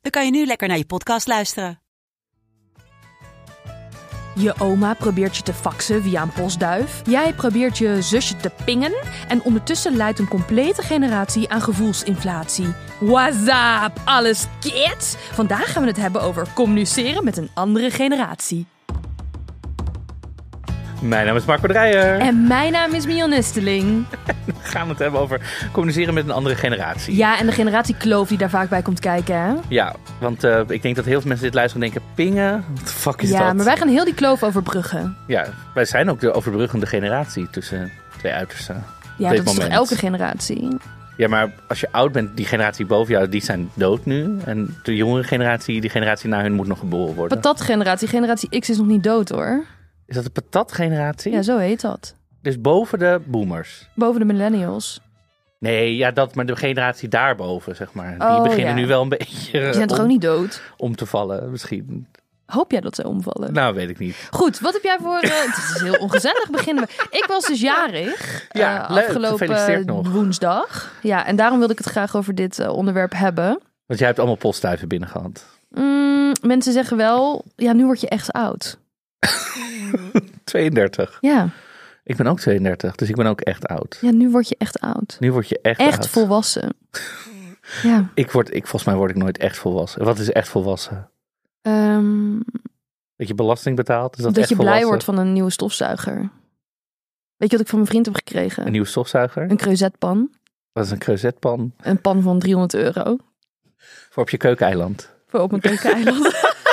dan kan je nu lekker naar je podcast luisteren. Je oma probeert je te faxen via een postduif. Jij probeert je zusje te pingen. En ondertussen leidt een complete generatie aan gevoelsinflatie. What's up, alles kids? Vandaag gaan we het hebben over communiceren met een andere generatie. Mijn naam is Marco Dreyer. En mijn naam is Mion Nesteling. We gaan het hebben over communiceren met een andere generatie. Ja, en de generatiekloof die daar vaak bij komt kijken, hè? Ja, want eh, ik denk dat heel veel mensen dit luisteren en denken... Pingen? Wat de fuck is ja, dat? maar wij gaan heel die kloof overbruggen. Ja, wij zijn ook de overbruggende generatie tussen twee uitersten. Ja, dat is toch elke generatie? Ja, maar als je oud bent, die generatie boven jou, die zijn dood nu. En de jongere generatie, die generatie na hun moet nog geboren worden. Patat-generatie. Generatie X is nog niet dood, hoor. Is dat de patat-generatie? Ja, zo heet dat. Dus boven de boomers. Boven de millennials. Nee, ja, dat, maar de generatie daarboven, zeg maar. Die Oh, beginnen ja. nu wel een beetje Die zijn toch om, ook niet dood? om te vallen, misschien. Hoop jij dat ze omvallen? Nou, weet ik niet. Goed, wat heb jij voor... eh, het is heel ongezellig beginnen we. Ik was dus jarig. Ja, eh, leuk. Afgelopen Gefeliciteerd nog. woensdag. Ja, en daarom wilde ik het graag over dit eh, onderwerp hebben. Want jij hebt allemaal postduiven binnen gehad. Mm, mensen zeggen wel, ja, nu word je echt oud. 32. Ja, Ik ben ook 32, dus ik ben ook echt oud. ja nu word je echt oud. Nu word je echt, Echt oud. volwassen. Ja. Ik word, ik, volgens mij word ik nooit echt volwassen. Wat is echt volwassen? ehm, Dat je belasting betaalt? Is dat, dat echt je blij volwassen? wordt van een nieuwe stofzuiger. Weet je wat ik van mijn vriend heb gekregen? Een nieuwe stofzuiger? Een creusetpan. Dat is een creusetpan Een pan van 300 euro. voor op je keukeneiland. Voor op een keukeneiland.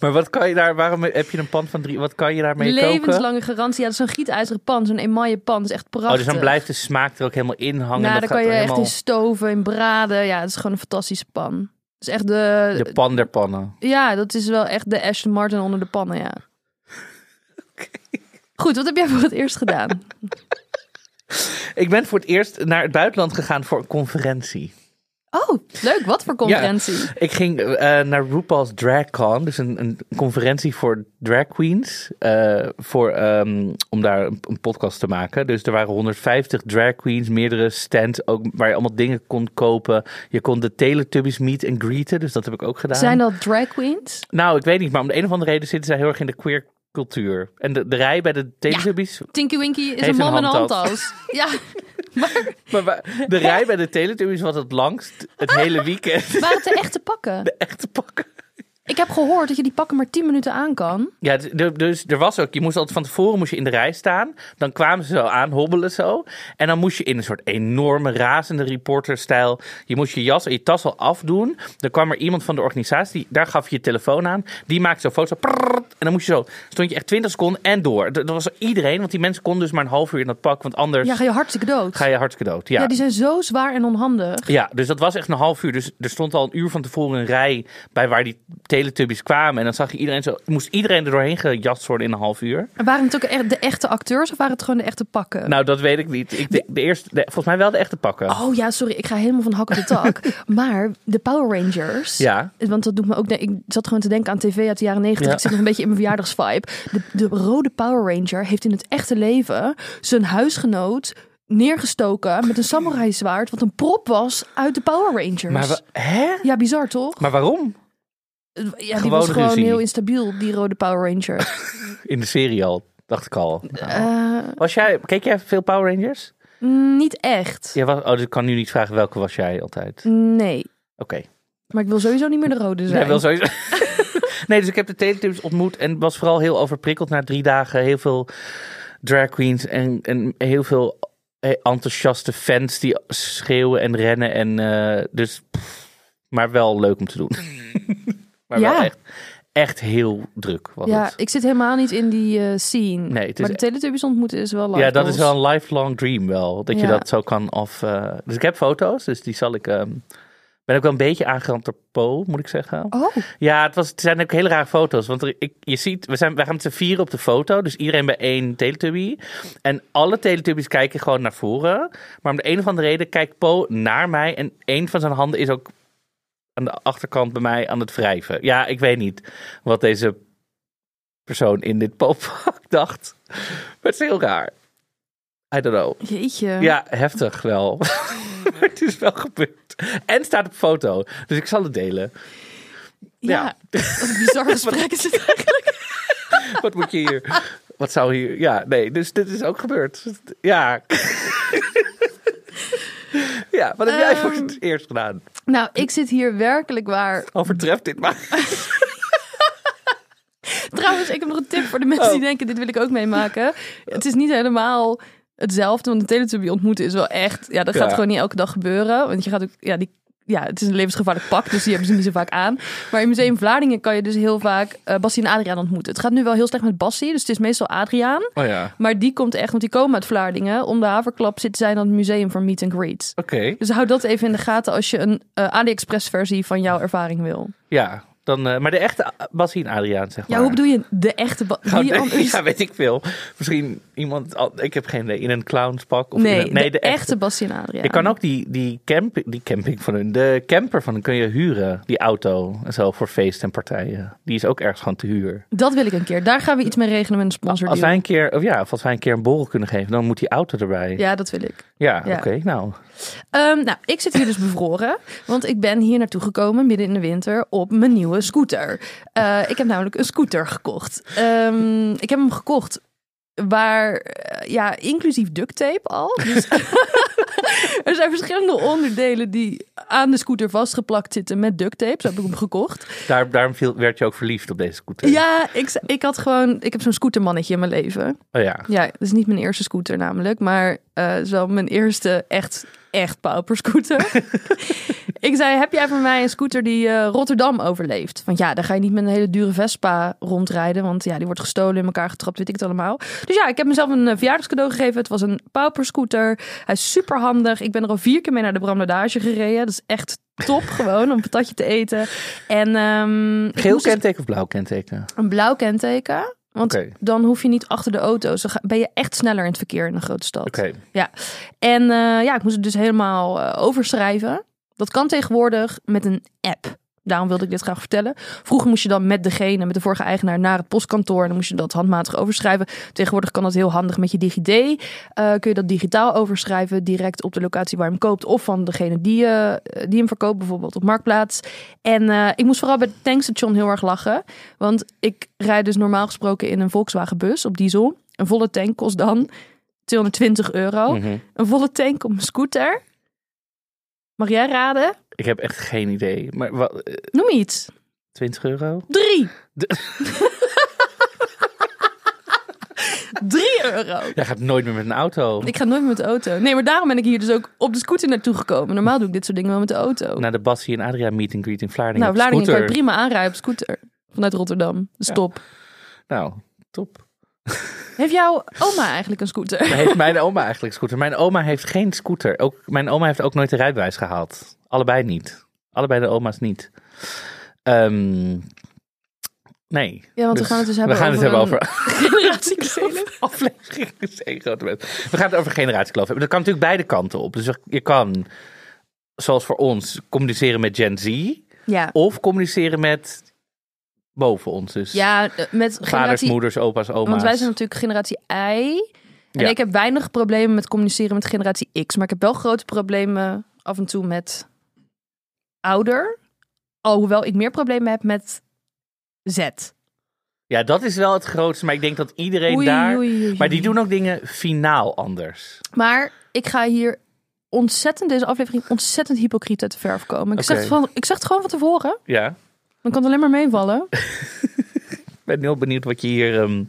Maar wat kan je daar, waarom heb je een pan van drie, wat kan je daarmee koken? Levenslange garantie. Ja, dat is zo'n gietijzeren pan. Zo'n emaille pan. Dat is echt prachtig. Oh, dus dan blijft de smaak er ook helemaal in hangen. Nou, dat kan je echt in stoven, in braden. Ja, het is gewoon een fantastische pan. Het is echt de... de pan der pannen. Ja, dat is wel echt de Aston Martin onder de pannen, ja. Goed, wat heb jij voor het eerst gedaan? Ik ben voor het eerst naar het buitenland gegaan voor een conferentie. Oh, leuk. Wat voor conferentie? Ik ging eh, naar RuPaul's DragCon, dus een, een conferentie voor drag queens, eh, voor, ehm, om daar een, een podcast te maken. Dus er waren 150 drag queens, meerdere stands, ook waar je allemaal dingen kon kopen. Je kon de Teletubbies meet en greeten, dus dat heb ik ook gedaan. Zijn dat drag queens? Nou, ik weet niet, maar om de een of andere reden zitten zij heel erg in de queer cultuur. En de, de rij bij de Teletubbies, Tinky Winky is een man met een handtas. Ja, maar de rij bij de Teletubbies was het langst het hele weekend. waren het de echte pakken? De echte pakken. Ik heb gehoord dat je die pakken maar 10 minuten aan kan. Ja, dus er was ook, je moest altijd van tevoren moest je in de rij staan. Dan kwamen ze zo aan, hobbelen zo. En dan moest je in een soort enorme razende reporterstijl. Je moest je jas en je tas al afdoen. Dan kwam er iemand van de organisatie, daar gaf je je telefoon aan. Die maakte zo'n foto. en dan moest je zo, stond je echt 20 seconden en door. Dat dat was iedereen, want die mensen konden dus maar een half uur in dat pak. Want anders Ja, ga je hartstikke dood. ga je hartstikke dood. Ja. Ja, die zijn zo zwaar en onhandig. Ja, dus dat was echt een half uur. Dus er stond al een uur van tevoren een rij bij waar die Teletubbies kwamen. En dan zag je iedereen zo, moest iedereen er doorheen gejast worden in een half uur. En Waren het ook echt de echte acteurs of waren het gewoon de echte pakken? Nou, dat weet ik niet. Ik, de, de eerste, de- volgens mij wel de echte pakken. Oh ja, sorry, ik ga helemaal van hak op de tak. maar de Power Rangers. Ja. Want dat doet me ook. Ik zat gewoon te denken aan tv uit de jaren negentig. Ja. Ik zit nog een beetje in mijn verjaardagsvibe. De, de rode Power Ranger heeft in het echte leven zijn huisgenoot neergestoken met een samurai zwaard. Wat een prop was uit de Power Rangers. Maar, hè? Ja, bizar toch? maar waarom? Ja, die Gewoon was gewoon ruzie. heel instabiel, die rode Power Ranger. In de serie al, dacht ik al. Nou. Eh, Was jij, keek jij veel Power Rangers? mm, niet echt. Ja, was, oh, dus ik kan nu niet vragen welke was jij altijd. Nee. Oké. Maar ik wil sowieso niet meer de rode zijn. Nee, wel sowieso. nee, dus ik heb de Teletubbies ontmoet en was vooral heel overprikkeld na drie dagen. Heel veel drag queens en, en heel veel eh, enthousiaste fans die schreeuwen en rennen. En eh, dus, pff, maar wel leuk om te doen. maar wel Ja. echt, echt heel druk was Ja, het. ik zit helemaal niet in die eh, scene. Nee, maar de Teletubbies ontmoeten is wel Ja, dat is wel een lifelong dream wel. Dat je dat zo kan af... eh, dus ik heb foto's, dus die zal ik ehm, ben ook wel een beetje aangerand door Po, moet ik zeggen. Oh, Ja, het, was, het zijn ook hele rare foto's. Want er, ik, je ziet, we, zijn, we gaan met z'n vieren op de foto. Dus iedereen bij één Teletubby. En alle Teletubbies kijken gewoon naar voren. Maar om de een of andere reden kijkt Po naar mij. En een van zijn handen is ook aan de achterkant bij mij aan het wrijven. Ja, ik weet niet wat deze persoon in dit Po-pak dacht. Maar het is heel raar. I don't know. jeetje. Ja, heftig wel. het is wel gebeurd. En staat op foto. Dus ik zal het delen. Ja, wat een bizar gesprek is het eigenlijk. Wat moet je hier? Wat zou hier? Ja, nee, dus dit is ook gebeurd. Ja. ja, wat heb jij voor Ehm. het eerst gedaan? Nou, ik zit hier werkelijk waar. Overtreft dit maar. Trouwens, ik heb nog een tip voor de mensen Oh. die denken, dit wil ik ook meemaken. Het is niet helemaal hetzelfde, want een Teletubby ontmoeten is wel echt... Ja, dat gaat Ja. gewoon niet elke dag gebeuren. Want je gaat ook... Ja, die, ja, het is een levensgevaarlijk pak, dus die hebben ze niet zo vaak aan. Maar in Museum Vlaardingen kan je dus heel vaak eh Bassie en Adriaan ontmoeten. Het gaat nu wel heel slecht met Bassie, dus het is meestal Adriaan. Oh ja. Maar die komt echt, want die komen uit Vlaardingen. Om de haverklap zitten zij aan het museum voor meet and greets. Oké. Dus houd dat even in de gaten als je een eh, AliExpress versie van jouw ervaring wil. Ja. Dan, eh, maar de echte Bassie en Adriaan, zeg maar. Ja, hoe bedoel je de echte... Ba- Gewoon- wie anders? ja, weet ik veel. Misschien iemand, ik heb geen idee, in een clownspak. Of nee, in een, nee, de, echte Bassie en Adriaan. Je kan ook die, die, camp, die camping van hun, de camper van hun kun je huren. Die auto en zo voor feest en partijen. Die is ook ergens gewoon te huur. Dat wil ik een keer. Daar gaan we iets mee regelen met een sponsor Als wij een keer, of ja, of als wij een keer een borrel kunnen geven, dan moet die auto erbij. Ja, Ja, dat wil ik. Ja. oké, nou. Ehm, nou, ik zit hier dus bevroren. Want ik ben hier naartoe gekomen midden in de winter op mijn nieuwe scooter. Eh, ik heb namelijk een scooter gekocht. Ehm, ik heb hem gekocht waar, eh, ja, inclusief duct tape al. Dus er zijn verschillende onderdelen die aan de scooter vastgeplakt zitten met duct tape. Zo heb ik hem gekocht. Daar, daarom viel, werd je ook verliefd op deze scooter. Ja, ik, ik had gewoon, ik heb zo'n scootermannetje in mijn leven. Oh ja. Ja, dat is niet mijn eerste scooter namelijk, maar eh zo mijn eerste echt, echt pauperscooter. ik zei, heb jij voor mij een scooter die eh, Rotterdam overleeft? Want ja, dan ga je niet met een hele dure Vespa rondrijden, want ja, die wordt gestolen, in elkaar getrapt, weet ik het allemaal. Dus ja, ik heb mezelf een eh, verjaardagscadeau gegeven. Het was een pauperscooter. Hij is super handig. Ik ben er al vier keer mee naar de Bramladage gereden. Dat is echt top gewoon, om een patatje te eten. En ehm, Geel dus kenteken of blauw kenteken? een blauw kenteken. Want dan hoef je niet achter de auto's. Dan ben je echt sneller in het verkeer in een grote stad. Ja. En eh, ja, ik moest het dus helemaal eh, overschrijven. Dat kan tegenwoordig met een app. Daarom wilde ik dit graag vertellen. Vroeger moest je dan met degene, met de vorige eigenaar, naar het postkantoor. En dan moest je dat handmatig overschrijven. Tegenwoordig kan dat heel handig met je DigiD. Eh, kun je dat digitaal overschrijven, direct op de locatie waar je hem koopt. Of van degene die, eh, die hem verkoopt, bijvoorbeeld op Marktplaats. En eh, ik moest vooral bij het tankstation heel erg lachen. Want ik rijd dus normaal gesproken in een Volkswagen bus op diesel. Een volle tank kost dan 220 euro. Mhm. Een volle tank op mijn scooter. Mag jij raden? Ik heb echt geen idee. Maar wat, eh, Noem iets. 20 euro? Drie. De- Drie euro. Jij gaat nooit meer met een auto. Ik ga nooit met de auto. Nee, maar daarom ben ik hier dus ook op de scooter naartoe gekomen. Normaal doe ik dit soort dingen wel met de auto. Naar de Bassie en Adria meet and greet in Vlaardingen. nou, op Vlaardingen kan je scooter. prima aanrijden op scooter. Vanuit Rotterdam. Dus Ja. top. Nou, top. Heeft jouw oma eigenlijk een scooter? Heeft mijn oma eigenlijk een scooter? Mijn oma heeft geen scooter. Ook, mijn oma heeft ook nooit de rijbewijs gehaald. Allebei niet. Allebei de oma's niet. Ehm, nee. Ja, want we gaan het dus hebben we gaan over het hebben over generatiekloof. aflevering. is één grote wet. We gaan het over generatiekloof hebben. Dat kan natuurlijk beide kanten op. Dus je kan, zoals voor ons, communiceren met Gen Z. Ja. Of communiceren met boven ons. Dus Ja, eh, met vaders, generatie... moeders, opa's, oma's. Want wij zijn natuurlijk generatie I. En Ja. ik heb weinig problemen met communiceren met generatie X. Maar ik heb wel grote problemen af en toe met ouder. Alhoewel ik meer problemen heb met Z. Ja, dat is wel het grootste. Maar ik denk dat iedereen Oei, daar... oei, oei, Maar die doen ook dingen finaal anders. Maar ik ga hier ontzettend, deze aflevering, ontzettend hypocriet uit de verf komen. Ik, zeg, het van, ik zeg het gewoon van tevoren. Ja. Dan kan het alleen maar meevallen. Ik ben heel benieuwd wat je hier... ehm,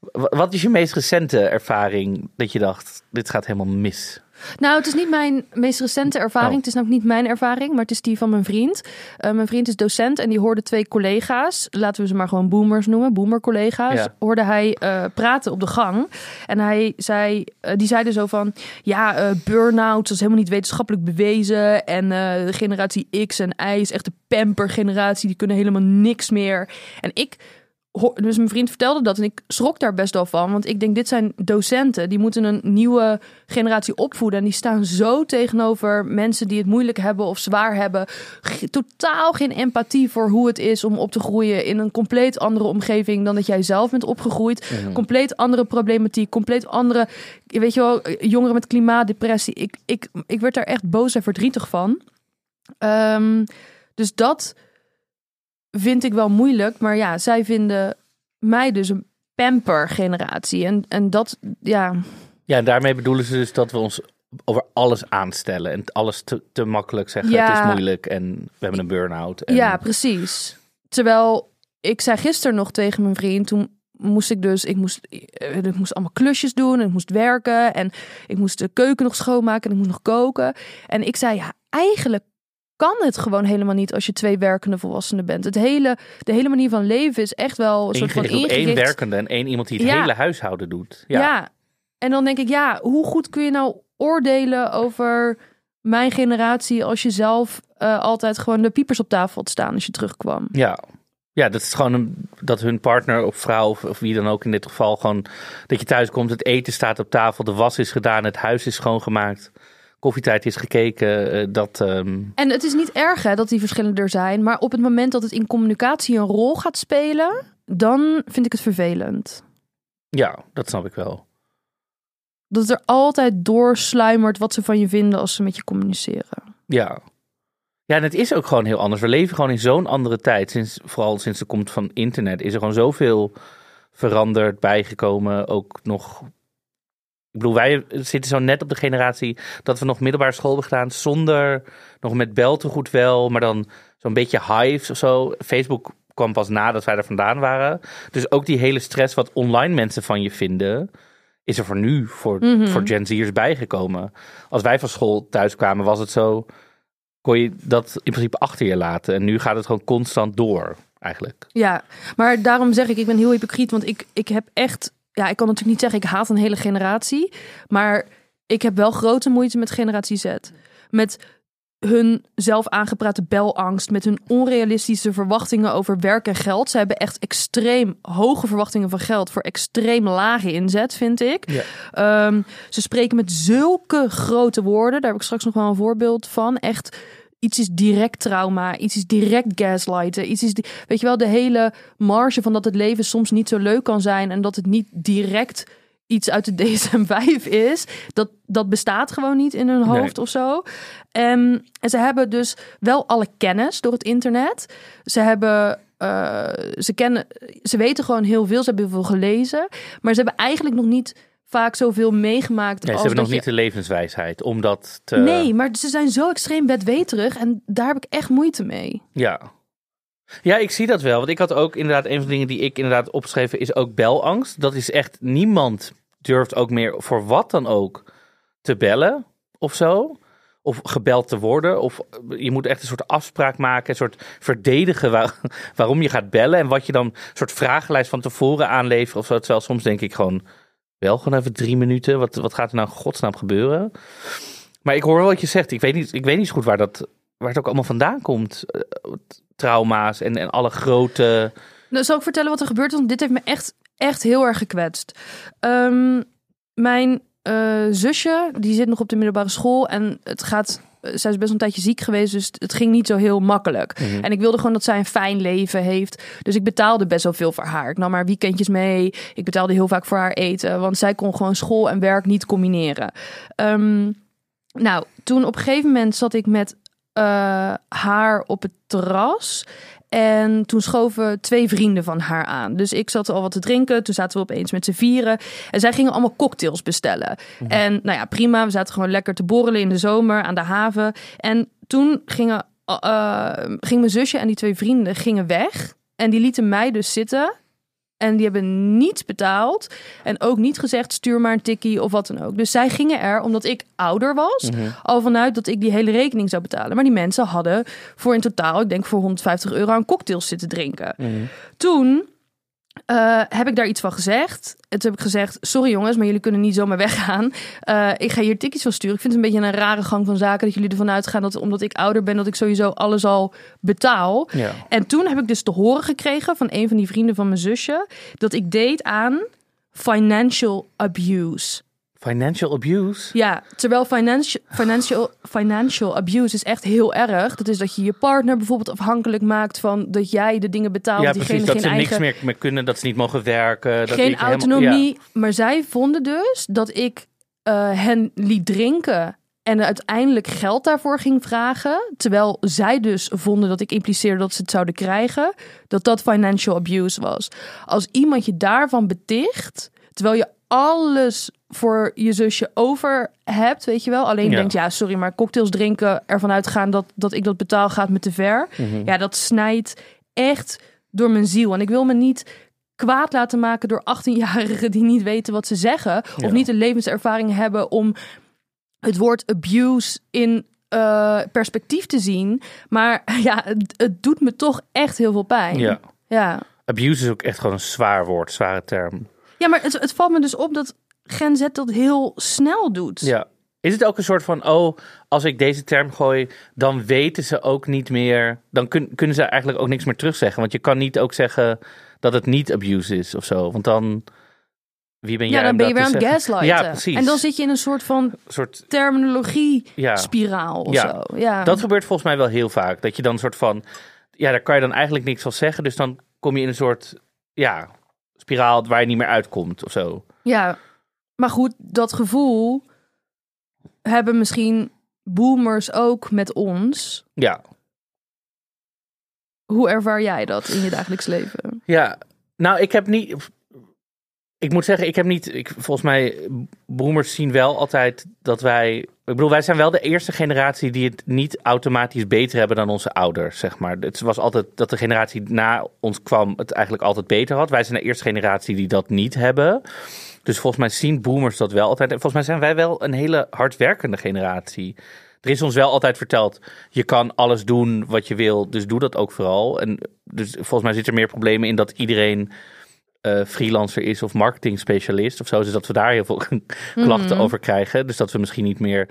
wa- wat is je meest recente ervaring dat je dacht, dit gaat helemaal mis? Nou, het is niet mijn meest recente ervaring. Oh. Het is namelijk niet mijn ervaring, maar het is die van mijn vriend. Eh, mijn vriend is docent en die hoorde twee collega's, laten we ze maar gewoon boomers noemen, boomer-collega's, Ja. hoorde hij eh, praten op de gang. En hij zei, eh, die zeiden zo van, ja, burn-out dat is helemaal niet wetenschappelijk bewezen. En de generatie X en Y is echt de pamper-generatie, die kunnen helemaal niks meer. En ik dus mijn vriend vertelde dat en ik schrok daar best wel van. Want ik denk, dit zijn docenten. Die moeten een nieuwe generatie opvoeden. En die staan zo tegenover mensen die het moeilijk hebben of zwaar hebben. Totaal geen empathie voor hoe het is om op te groeien in een compleet andere omgeving dan dat jij zelf bent opgegroeid. Compleet andere problematiek, compleet andere, weet je wel, jongeren met klimaatdepressie. Ik, ik, ik werd daar echt boos en verdrietig van. Ehm, dus dat vind ik wel moeilijk. Maar ja, zij vinden mij dus een pamper-generatie. En, en dat, ja, Ja, en daarmee bedoelen ze dus dat we ons over alles aanstellen en alles te, te makkelijk zeggen. Ja. Het is moeilijk en we hebben een burn-out. En... ja, precies. Terwijl ik zei gisteren nog tegen mijn vriend, toen moest ik dus, ik moest, eh, ik moest allemaal klusjes doen en ik moest werken en ik moest de keuken nog schoonmaken en ik moest nog koken. En ik zei, ja, eigenlijk kan het gewoon helemaal niet als je twee werkende volwassenen bent. Het hele, de hele manier van leven is echt wel een soort van ingericht werkende en één iemand die het Ja. hele huishouden doet. Ja. Ja. En dan denk ik, ja, hoe goed kun je nou oordelen over mijn generatie als je zelf eh, altijd gewoon de piepers op tafel had staan als je terugkwam? Ja. Ja, dat is gewoon een, dat hun partner of vrouw of, of wie dan ook in dit geval gewoon dat je thuis komt, het eten staat op tafel, de was is gedaan, het huis is schoongemaakt, koffietijd is gekeken. eh, dat, ehm, En het is niet erg hè, dat die verschillen er zijn, maar op het moment dat het in communicatie een rol gaat spelen, dan vind ik het vervelend. ja, dat snap ik wel. Dat er altijd doorsluimert wat ze van je vinden als ze met je communiceren. Ja. Ja, en het is ook gewoon heel anders. We leven gewoon in zo'n andere tijd. Sinds, vooral sinds de komt van internet is er gewoon zoveel veranderd, bijgekomen. Ook nog. Ik bedoel, wij zitten zo net op de generatie dat we nog middelbare school hebben gedaan zonder nog met beltegoed wel, maar dan zo'n beetje hives of zo. Facebook kwam pas nadat wij er vandaan waren. Dus ook die hele stress wat online mensen van je vinden, is er voor nu, voor, Mhm. voor Gen Z'ers bijgekomen. Als wij van school thuis kwamen, was het zo, kon je dat in principe achter je laten. En nu gaat het gewoon constant door, eigenlijk. Ja, maar daarom zeg ik, ik ben heel hypocriet, want ik, ik heb echt, ja, ik kan natuurlijk niet zeggen, ik haat een hele generatie, maar ik heb wel grote moeite met generatie Z. Met hun zelf aangeprate belangst, met hun onrealistische verwachtingen over werk en geld. Ze hebben echt extreem hoge verwachtingen van geld voor extreem lage inzet, vind ik. Ja. Ehm, ze spreken met zulke grote woorden. Daar heb ik straks nog wel een voorbeeld van. Echt, iets is direct trauma, iets is direct gaslighten. Iets is, weet je wel, de hele marge van dat het leven soms niet zo leuk kan zijn en dat het niet direct iets uit de DSM-5 is. Dat, dat bestaat gewoon niet in hun Nee. hoofd of zo. Ehm, en ze hebben dus wel alle kennis door het internet. Ze hebben... eh, ze, kennen, ze weten gewoon heel veel. Ze hebben heel veel gelezen. Maar ze hebben eigenlijk nog niet vaak zoveel meegemaakt. Nee, als ze hebben nog niet de levenswijsheid om dat te... Nee, maar ze zijn zo extreem bedweterig. En daar heb ik echt moeite mee. Ja. Ja, ik zie dat wel. Want ik had ook inderdaad, een van de dingen die ik inderdaad opgeschreven is ook belangst. Dat is echt, niemand durft ook meer voor wat dan ook te bellen of zo. Of gebeld te worden. Of je moet echt een soort afspraak maken. Een soort verdedigen waar- waarom je gaat bellen. En wat je dan, een soort vragenlijst van tevoren aanleveren of zo. Terwijl soms denk ik gewoon, wel gewoon even drie minuten. Wat, wat gaat er nou godsnaam gebeuren? Maar ik hoor wat je zegt. Ik weet niet, ik weet niet zo goed waar, dat, waar het ook allemaal vandaan komt. Eh, trauma's en, en alle grote... Nou, zal ik vertellen wat er gebeurd is? Want dit heeft me echt, echt heel erg gekwetst. Ehm, mijn eh, zusje, die zit nog op de middelbare school. En het gaat... eh, Zij is best wel een tijdje ziek geweest, dus het ging niet zo heel makkelijk. Mhm. En ik wilde gewoon dat zij een fijn leven heeft. Dus ik betaalde best wel veel voor haar. Ik nam haar weekendjes mee. Ik betaalde heel vaak voor haar eten. Want zij kon gewoon school en werk niet combineren. Ehm, nou, toen op een gegeven moment zat ik met eh, haar op het terras. En toen schoven twee vrienden van haar aan. Dus ik zat al wat te drinken. Toen zaten we opeens met z'n vieren. En zij gingen allemaal cocktails bestellen. En nou ja, prima. We zaten gewoon lekker te borrelen in de zomer aan de haven. En toen gingen, eh, ging mijn zusje en die twee vrienden gingen weg. En die lieten mij dus zitten. En die hebben niets betaald. En ook niet gezegd, stuur maar een tikkie of wat dan ook. Dus zij gingen er, omdat ik ouder was, al vanuit dat ik die hele rekening zou betalen. Maar die mensen hadden voor in totaal, ik denk voor 150 euro aan cocktails zitten drinken. Toen eh, heb ik daar iets van gezegd. En toen heb ik gezegd: Sorry jongens, maar jullie kunnen niet zomaar weggaan. Eh, ik ga hier tickets van sturen. Ik vind het een beetje een rare gang van zaken dat jullie ervan uitgaan dat omdat ik ouder ben, dat ik sowieso alles al betaal. Ja. En toen heb ik dus te horen gekregen van een van die vrienden van mijn zusje dat ik deed aan financial abuse. Financial abuse. Ja, terwijl financial, financial, financial abuse is echt heel erg. Dat is dat je je partner bijvoorbeeld afhankelijk maakt van dat jij de dingen betaalt. Ja, precies. Dat geen ze niks eigen, meer, meer kunnen, dat ze niet mogen werken. Dat geen ik helemaal- autonomie. ja. Maar zij vonden dus dat ik eh, hen liet drinken en uiteindelijk geld daarvoor ging vragen. Terwijl zij dus vonden dat ik impliceerde dat ze het zouden krijgen. Dat dat financial abuse was. Als iemand je daarvan beticht, terwijl je alles voor je zusje over hebt, weet je wel. Alleen Ja. denkt, ja, sorry, maar cocktails drinken, ervan uitgaan dat, dat ik dat betaal, gaat me te ver. Mhm. Ja, dat snijdt echt door mijn ziel. En ik wil me niet kwaad laten maken door 18-jarigen die niet weten wat ze zeggen. Ja. Of niet de levenservaring hebben om het woord abuse in eh, perspectief te zien. Maar ja, het, het doet me toch echt heel veel pijn. Ja. Ja, Abuse is ook echt gewoon een zwaar woord, zware term. Ja maar het, het valt me dus op dat Gen Z dat heel snel doet. Ja. Is het ook een soort van, oh, als ik deze term gooi, dan weten ze ook niet meer, dan kun- kunnen ze eigenlijk ook niks meer terugzeggen. Want je kan niet ook zeggen dat het niet abuse is of zo. Want dan, wie ben jij Ja, dan ben je weer aan het gaslighten. Ja, precies. En dan zit je in een soort van soort, terminologie-spiraal Ja. of Ja. zo. Ja. dat gebeurt volgens mij wel heel vaak. Dat je dan een soort van, ja, daar kan je dan eigenlijk niks van zeggen. Dus dan kom je in een soort, ja, spiraal waar je niet meer uitkomt of zo. Ja, maar goed, dat gevoel hebben misschien boomers ook met ons. Ja, Hoe ervaar jij dat in je dagelijks leven? Ja, nou, ik heb niet. Ik moet zeggen, ik heb niet. Ik, volgens mij, boomers zien wel altijd dat wij. Ik bedoel, wij zijn wel de eerste generatie die het niet automatisch beter hebben dan onze ouders, zeg maar. Het was altijd dat de generatie na ons kwam het eigenlijk altijd beter had. Wij zijn de eerste generatie die dat niet hebben. Dus volgens mij zien boomers dat wel altijd. En volgens mij zijn wij wel een hele hardwerkende generatie. Er is ons wel altijd verteld, je kan alles doen wat je wil, dus doe dat ook vooral. En dus volgens mij zit er meer problemen in dat iedereen eh, freelancer is of marketing specialist of zo. Dus dat we daar heel veel klachten over krijgen. Dus dat we misschien niet meer...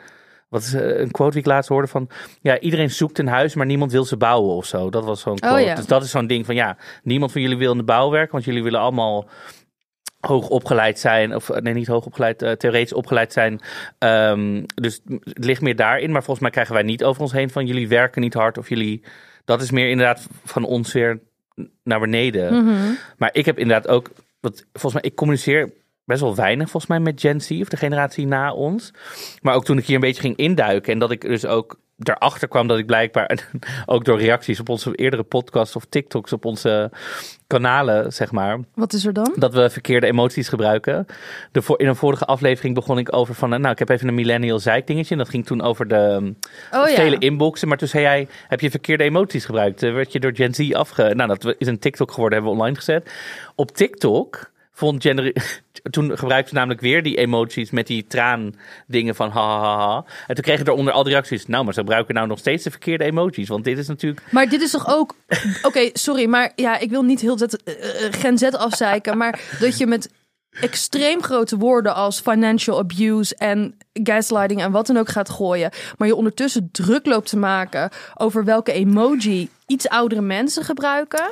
Wat is eh, een quote die ik laatst hoorde van... Ja, iedereen zoekt een huis, maar niemand wil ze bouwen of zo. Dat was zo'n Oh, quote. ja. Dus dat is zo'n ding van ja, niemand van jullie wil in de bouw werken, want jullie willen allemaal hoog opgeleid zijn, of nee, niet hoog opgeleid, eh, theoretisch opgeleid zijn. Ehm, dus het ligt meer daarin. Maar volgens mij krijgen wij niet over ons heen van jullie werken niet hard of jullie. Dat is meer inderdaad van ons weer naar beneden. Mhm. Maar ik heb inderdaad ook, wat, volgens mij, ik communiceer best wel weinig volgens mij met Gen Z of de generatie na ons. Maar ook toen ik hier een beetje ging induiken en dat ik dus ook daarachter kwam dat ik blijkbaar ook door reacties op onze eerdere podcasts of TikToks op onze kanalen, zeg maar, Wat is er dan? dat we verkeerde emoties gebruiken. De, voor- in een vorige aflevering begon ik over van, nou, ik heb even een millennial zeik dingetje. En dat ging toen over de Oh ja. vele inboxen. Maar toen zei jij, heb je verkeerde emoties gebruikt? Eh, werd je door Gen Z afge... Nou, dat is een TikTok geworden, hebben we online gezet. Op TikTok vond Gen... Toen gebruikte ze namelijk weer die emoties met die traan dingen van ha, ha, ha, ha. En toen kregen er onder al die reacties, nou, maar ze gebruiken nou nog steeds de verkeerde emoties. Want dit is natuurlijk... Maar dit is toch ook. Oké, sorry, maar ja, ik wil niet heel zet, eh, eh, Gen Z afzeiken. Maar dat je met extreem grote woorden als financial abuse en gaslighting en wat dan ook gaat gooien. Maar je ondertussen druk loopt te maken over welke emoji iets oudere mensen gebruiken.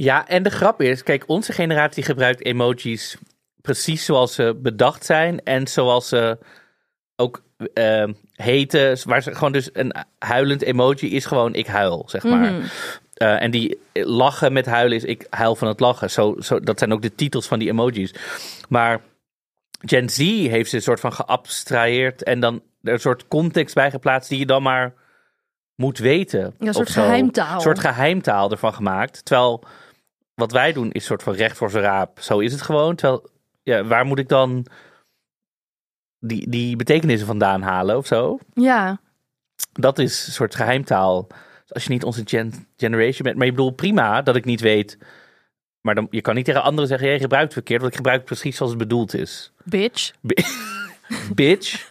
Ja, en de grap is, kijk, onze generatie gebruikt emojis precies zoals ze bedacht zijn en zoals ze ook eh, heten. Waar ze gewoon dus een huilend emoji is gewoon ik huil, zeg maar. Mhm. Eh, en die lachen met huilen is ik huil van het lachen. Zo, zo, dat zijn ook de titels van die emojis. Maar Gen Z heeft ze een soort van geabstraheerd en dan er een soort context bij geplaatst die je dan maar moet weten. Ja, een soort geheimtaal. Een soort geheimtaal ervan gemaakt. Terwijl wat wij doen is soort van recht voor zijn raap. Zo is het gewoon. Terwijl, ja, waar moet ik dan die, die betekenissen vandaan halen of zo? Ja, Dat is een soort geheimtaal. Als je niet onze gen- generation bent. Maar je bedoelt prima dat ik niet weet Maar dan, je kan niet tegen anderen zeggen, jij gebruikt het verkeerd, want ik gebruik het precies zoals het bedoeld is. Bitch. Bitch.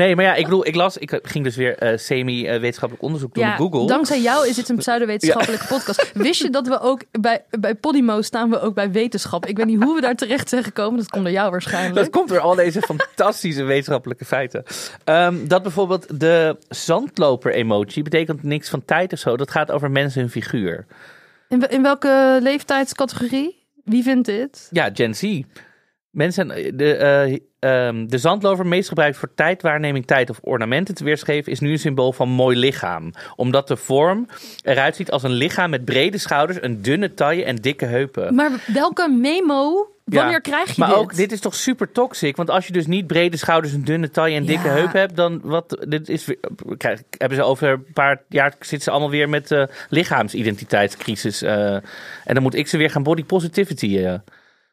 Nee, maar ja, ik bedoel, ik las, ik ging dus weer eh, semi-wetenschappelijk onderzoek doen Ja, op Google. dankzij jou is dit een pseudowetenschappelijke podcast. Wist je dat we ook bij, bij Podimo staan we ook bij wetenschap? Ik weet niet hoe we daar terecht zijn gekomen. Dat komt door jou waarschijnlijk. Dat komt door al deze fantastische wetenschappelijke feiten. Ehm, dat bijvoorbeeld de zandloper-emoji betekent niks van tijd of zo. Dat gaat over mensen hun figuur. In, in welke leeftijdscategorie? Wie vindt dit? Ja, Gen Z. Mensen, de, eh, ehm, de zandloper, meest gebruikt voor tijdwaarneming, tijd of ornamenten te weergeven, is nu een symbool van mooi lichaam. Omdat de vorm eruit ziet als een lichaam met brede schouders, een dunne taille en dikke heupen. Maar welke memo? Wanneer Ja, krijg je maar dit? ook, dit is toch super toxic? Want als je dus niet brede schouders, een dunne taille en dikke Ja. heupen hebt, dan wat, dit is, krijg- hebben ze over een paar jaar zitten ze allemaal weer met de lichaamsidentiteitscrisis. eh, en dan moet ik ze weer gaan body positivity. eh.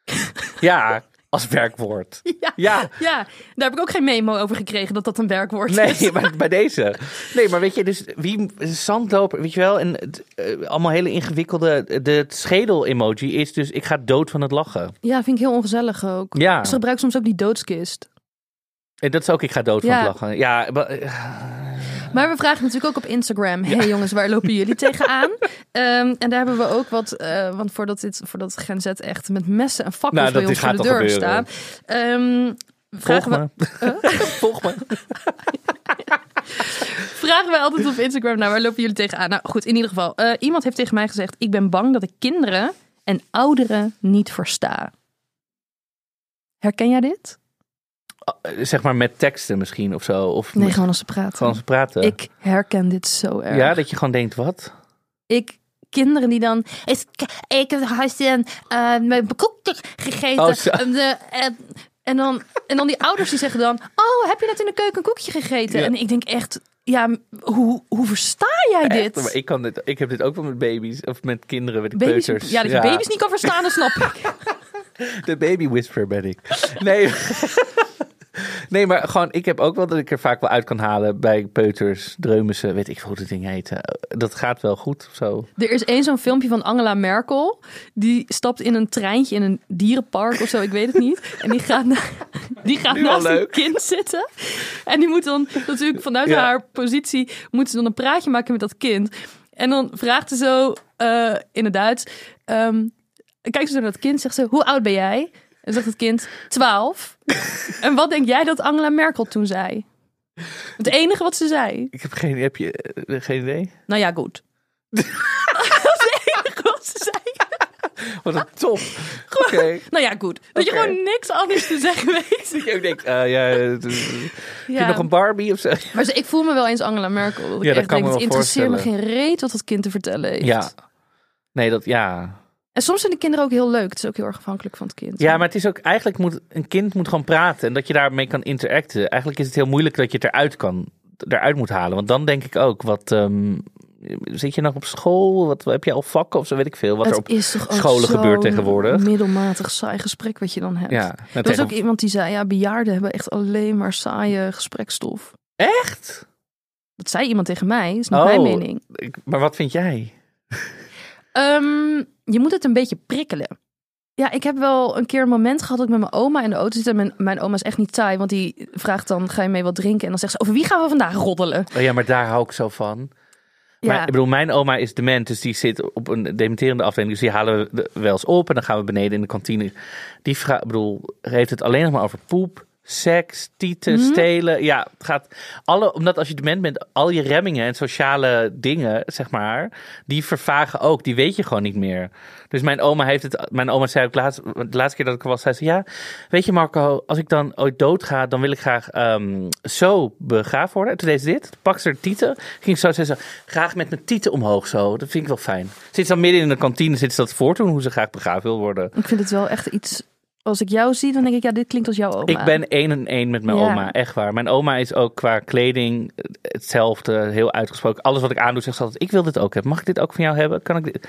ja, als werkwoord. Ja. Ja. Ja, daar heb ik ook geen memo over gekregen dat dat een werkwoord Nee, is. maar bij deze. Nee, maar weet je, dus wie zandloper, weet je wel, en eh, allemaal hele ingewikkelde. De schedel-emoji is dus ik ga dood van het lachen. Ja, vind ik heel ongezellig ook. Ja. Ze gebruiken soms ook die doodskist. En dat is ook ik ga dood van Ja. het lachen. Ja, maar, eh, Maar we vragen natuurlijk ook op Instagram. hey jongens, waar lopen jullie tegenaan? Ehm, en daar hebben we ook wat... eh, want voordat, dit, voordat Gen Z echt met messen en fakkels Nou, bij ons voor de deur gebeuren. staan. ehm, volg vragen, we, me. volg me. vragen we altijd op Instagram... Nou, waar lopen jullie tegenaan? Nou goed, in ieder geval. eh, iemand heeft tegen mij gezegd... Ik ben bang dat ik kinderen en ouderen niet versta. Herken jij dit? Eh, Zeg maar met teksten misschien of zo. Of Nee, met- gewoon als ze praten. gewoon ze praten. Ik herken dit zo erg. ja, dat je gewoon denkt, wat? ik kinderen die dan ik, ik heb hartstikke uh, mijn koekje gegeten Oh, en, de, en, en dan en dan die ouders die zeggen dan oh heb je net in de keuken een koekje gegeten Ja. en ik denk echt ja hoe, hoe versta jij dit Echt, maar ik, kan dit, ik heb dit ook wel met baby's of met kinderen, met baby's, peuters. ja dat je baby's niet kan verstaan dat snap ik De baby whisperer ben ik. Nee. nee, maar gewoon, ik heb ook wel dat ik er vaak wel uit kan halen bij peuters, dreumissen, weet ik hoe dat ding heet. Eh, Dat gaat wel goed of zo. er is één zo'n filmpje van Angela Merkel die stapt in een treintje in een dierenpark of zo ik weet het niet en die gaat, na- die gaat naast een kind zitten en die moet dan natuurlijk vanuit Ja. haar positie moet ze dan een praatje maken met dat kind en dan vraagt ze zo eh, in het Duits ehm kijkt ze naar dat kind zegt ze hoe oud ben jij en zegt het kind 12 en wat denk jij dat Angela Merkel toen zei het enige wat ze zei Ik heb geen, heb je, eh, geen idee? nou ja goed dat is het enige wat ze zei Wat een top. Oké. Nou ja, goed. Dat je gewoon niks anders te zeggen weet. Dat je ook denkt, eh, ja, het is- heb je Ja. nog een Barbie of zo? Maar ze- ik voel me wel eens Angela Merkel. Dat ik Ja, dat echt kan denk, me het interesseert me geen reet wat dat kind te vertellen heeft. Ja. Nee, dat, ja. En soms zijn de kinderen ook heel leuk. Het is ook heel erg afhankelijk van het kind. Ja, maar het is ook, eigenlijk moet, een kind moet gewoon praten en dat je daarmee kan interacten. Eigenlijk is het heel moeilijk dat je het eruit kan, eruit moet halen. Want dan denk ik ook, wat, ehm, zit je nog op school? Wat, heb je al vakken of zo, weet ik veel. Wat het er op, is toch scholen gebeurt tegenwoordig. middelmatig saai gesprek wat je dan hebt. ja, er was ook iemand die zei, ja, bejaarden hebben echt alleen maar saaie gesprekstof. Echt? Dat zei iemand tegen mij, is niet Oh. mijn mening. Ik- maar wat vind jij? Ehm, je moet het een beetje prikkelen. Ja, ik heb wel een keer een moment gehad dat ik met mijn oma in de auto zit. En mijn, mijn oma is echt niet saai, want die vraagt dan, ga je mee wat drinken? En dan zegt ze, over wie gaan we vandaag roddelen? Oh ja, maar daar hou ik zo van. Ja, Maar, ik bedoel, mijn oma is dement, dus die zit op een dementerende afdeling. Dus die halen we wel eens op en dan gaan we beneden in de kantine. Die vraag, ik bedoel, heeft het alleen nog maar over poep, seks, tieten, Mhm. stelen. Ja, het gaat alle, omdat als je dement bent, al je remmingen en sociale dingen, zeg maar, die vervagen ook. Die weet je gewoon niet meer. Dus mijn oma heeft het, mijn oma zei ook laatst, de laatste keer dat ik er was, zei ze, ja, weet je Marco, als ik dan ooit doodga, dan wil ik graag ehm, zo begraven worden. En toen deed ze dit, pak ze haar tieten, ging zo, zei ze, graag met mijn tieten omhoog zo. Dat vind ik wel fijn. Zit ze dan midden in de kantine, zit ze dat voor te doen, hoe ze graag begraven wil worden. ik vind het wel echt iets... Als ik jou zie, dan denk ik, ja, dit klinkt als jouw oma. Ik ben één en één met mijn Ja. oma, echt waar. Mijn oma is ook qua kleding hetzelfde, heel uitgesproken. Alles wat ik aandoe, zegt ze altijd, ik wil dit ook hebben. Mag ik dit ook van jou hebben? Kan ik dit?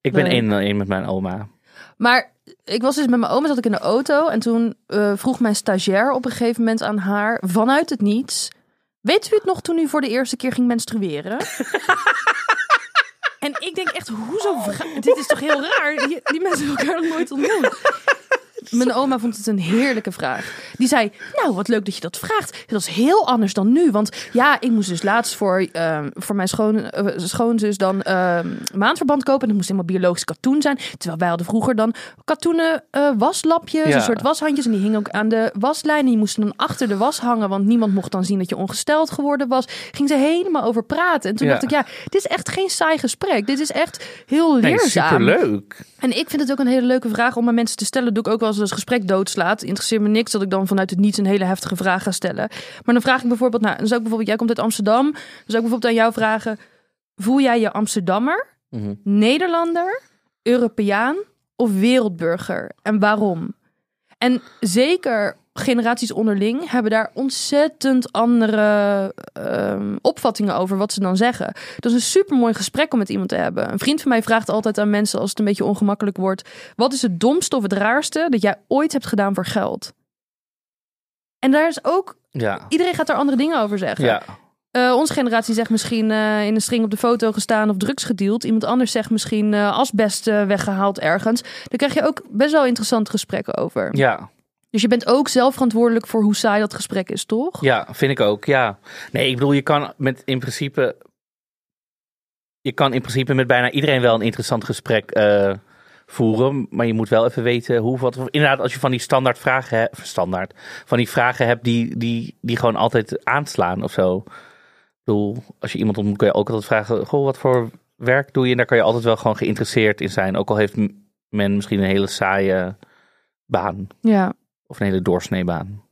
Ik ben één en één met mijn oma. Maar ik was dus met mijn oma, zat ik in de auto. En toen eh, vroeg mijn stagiair op een gegeven moment aan haar, vanuit het niets... Weet u het nog toen u voor de eerste keer ging menstrueren? En ik denk echt, hoezo? Dit is toch heel raar? Die, die mensen hebben elkaar nog nooit ontmoet. Mijn oma vond het een heerlijke vraag. Die zei, nou, wat leuk dat je dat vraagt. Dat is heel anders dan nu. Want ja, ik moest dus laatst voor, ehm, voor mijn schoon, eh, schoonzus dan ehm, maandverband kopen. En dat moest helemaal biologisch katoen zijn. Terwijl wij hadden vroeger dan katoenen eh, waslapjes. Ja. Een soort washandjes. En die hingen ook aan de waslijn. En die moesten dan achter de was hangen. Want niemand mocht dan zien dat je ongesteld geworden was. Ging ze helemaal over praten. En toen Ja. dacht ik, ja, dit is echt geen saai gesprek. Dit is echt heel Nee, leerzaam. superleuk. En ik vind het ook een hele leuke vraag om aan mensen te stellen. Dat doe ik ook wel als het gesprek doodslaat. Interesseert me niks dat ik dan vanuit het niets een hele heftige vraag ga stellen. Maar dan vraag ik bijvoorbeeld, nou, dan zou ik bijvoorbeeld, jij komt uit Amsterdam. Dan zou ik bijvoorbeeld aan jou vragen: voel jij je Amsterdammer, Mhm. Nederlander, Europeaan of wereldburger? En waarom? En zeker generaties onderling hebben daar ontzettend andere ehm, opvattingen over wat ze dan zeggen. Dat is een supermooi gesprek om met iemand te hebben. Een vriend van mij vraagt altijd aan mensen als het een beetje ongemakkelijk wordt: wat is het domste of het raarste dat jij ooit hebt gedaan voor geld? En daar is ook Ja. iedereen gaat daar andere dingen over zeggen. Ja. Eh, onze generatie zegt misschien eh, in een string op de foto gestaan of drugs gedeeld. Iemand anders zegt misschien eh, asbest eh, weggehaald ergens. Daar krijg je ook best wel interessante gesprekken over. Ja. Dus je bent ook zelf verantwoordelijk voor hoe saai dat gesprek is, toch? Ja, vind ik ook. Ja. Nee, ik bedoel, je kan met in principe. Je kan in principe met bijna iedereen wel een interessant gesprek eh, voeren. Maar je moet wel even weten hoe wat. Inderdaad, als je van die standaard vragen hebt. Standaard. Van die vragen hebt die, die, die gewoon altijd aanslaan of zo. Ik bedoel, als je iemand ontmoet, kun je ook altijd vragen: Goh, wat voor werk doe je? En daar kan je altijd wel gewoon geïnteresseerd in zijn. Ook al heeft men misschien een hele saaie baan. Ja. Of een hele doorsneebaan.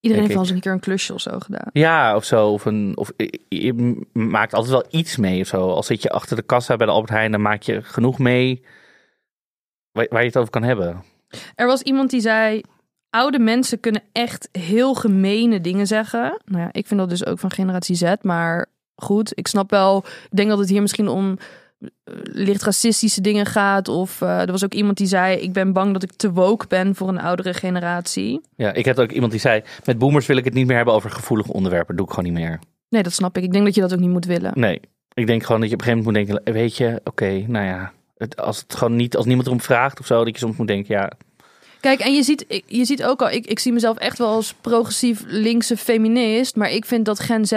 Iedereen heeft wel eens een keer een klusje of zo gedaan. Ja, of zo. Of, een, of je- maakt altijd wel iets mee of zo. Al zit je achter de kassa bij de Albert Heijn, dan maak je genoeg mee waar, waar je het over kan hebben. Er was iemand die zei: oude mensen kunnen echt heel gemene dingen zeggen. Nou ja, ik vind dat dus ook van generatie Z, maar goed, ik snap wel. Ik denk dat het hier misschien om licht racistische dingen gaat. Of eh, er was ook iemand die zei: ik ben bang dat ik te woke ben voor een oudere generatie. Ja, ik heb ook iemand die zei, met boomers wil ik het niet meer hebben over gevoelige onderwerpen. doe ik gewoon niet meer. Nee, dat snap ik. Ik denk dat je dat ook niet moet willen. Nee, ik denk gewoon dat je op een gegeven moment moet denken, weet je, oké, nou ja. Het, als het gewoon niet, als niemand erom vraagt of zo, dat je soms moet denken, ja, Kijk, en je ziet, je ziet ook al, ik, ik zie mezelf echt wel als progressief linkse feminist. Maar ik vind dat Gen Z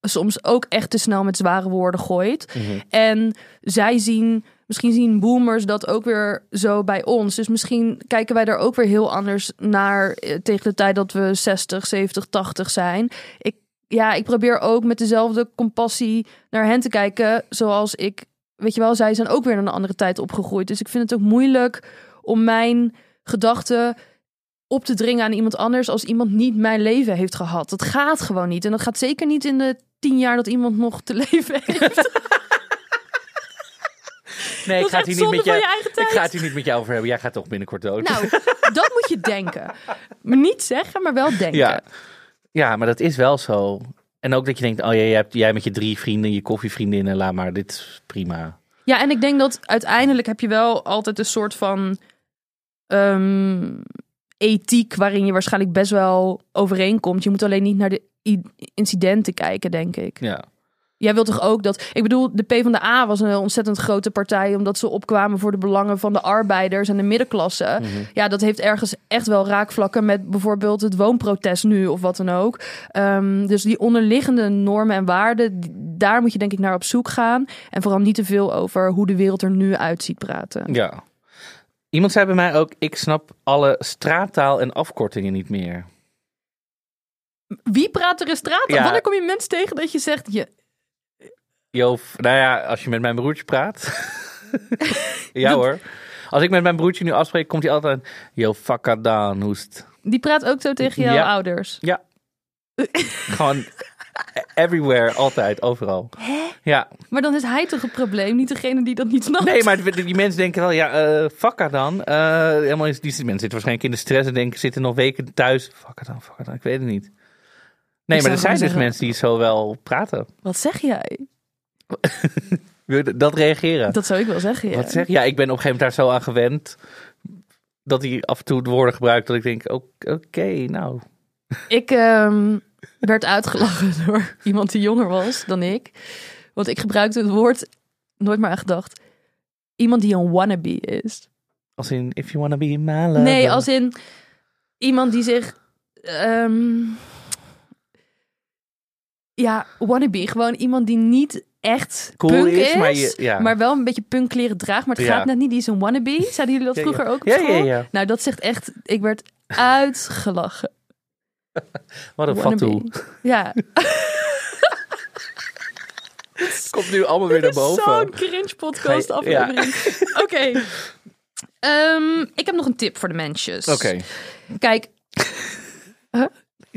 soms ook echt te snel met zware woorden gooit. En zij zien, misschien zien boomers dat ook weer zo bij ons. Dus misschien kijken wij daar ook weer heel anders naar eh, tegen de tijd dat we 60, 70, 80 zijn. Ik, ja, ik probeer ook met dezelfde compassie naar hen te kijken zoals ik, weet je wel, zij zijn ook weer in een andere tijd opgegroeid. Dus ik vind het ook moeilijk om mijn gedachten op te dringen aan iemand anders als iemand niet mijn leven heeft gehad. Dat gaat gewoon niet. En dat gaat zeker niet in de tien jaar dat iemand nog te leven heeft. nee, Dat ik ga het hier niet met van je, ik ga het hier niet met jou over hebben. Jij gaat toch binnenkort dood. Nou, dat moet je denken. Maar niet zeggen, maar wel denken. Ja. ja, maar dat is wel zo. En ook dat je denkt, oh ja, jij, hebt, jij met je drie vrienden, je koffievriendinnen, laat maar, dit is prima. Ja, en ik denk dat uiteindelijk heb je wel altijd een soort van ehm, ethiek waarin je waarschijnlijk best wel overeenkomt. Je moet alleen niet naar de incidenten kijken, denk ik. Ja. Jij wilt toch ook dat. Ik bedoel, de PvdA was een ontzettend grote partij. omdat ze opkwamen voor de belangen van de arbeiders en de middenklasse. Mhm. Ja, dat heeft ergens echt wel raakvlakken met bijvoorbeeld het woonprotest nu of wat dan ook. Ehm, dus die onderliggende normen en waarden, daar moet je denk ik naar op zoek gaan. En vooral niet te veel over hoe de wereld er nu uitziet praten. ja. Iemand zei bij mij ook, ik snap alle straattaal en afkortingen niet meer. Wie praat er in straat? Ja. Wanneer kom je mensen tegen dat je zegt, je, Jo, nou ja, als je met mijn broertje praat. ja hoor. Als ik met mijn broertje nu afspreek, komt hij altijd, yo, dan, hoest. die praat ook zo tegen jouw Ja. ouders. Ja. Gewoon everywhere, altijd, overal. Ja, Maar dan is hij toch het probleem, niet degene die dat niet snapt. nee, maar die, mensen denken wel, ja, eh fuck dan. Eh, helemaal is, die mensen zitten waarschijnlijk in de stress en denken, zitten nog weken thuis. Fuck dan, fuck dan, ik weet het niet. Nee, maar er zijn dus zeggen- mensen die zo wel praten. Wat zeg jij? Dat reageren. Dat zou ik wel zeggen. Ja. Wat zeg? Ja, ik ben op een gegeven moment daar zo aan gewend. Dat hij af en toe de woorden gebruikt. Dat ik denk, oké, nou. Ik ehm, werd uitgelachen door iemand die jonger was dan ik. Want ik gebruikte het woord nooit meer aan gedacht. Iemand die een wannabe is. Als in, if you wanna be my lover. Nee, als in iemand die zich. ehm, ja, wannabe. Gewoon iemand die niet echt Cool punk is, is, maar je- ja. maar wel een beetje punkkleren draagt. Maar het Ja. gaat net niet. Die is een wannabe. Zeiden jullie dat vroeger ja. ook op Ja, school? Nou, dat zegt echt... Ik werd uitgelachen. Wat een fatu. Ja. Komt nu allemaal weer naar boven. Zo'n cringe podcast aflevering. Oké. Ehm, ik heb nog een tip voor de mensjes. Oké, Kijk,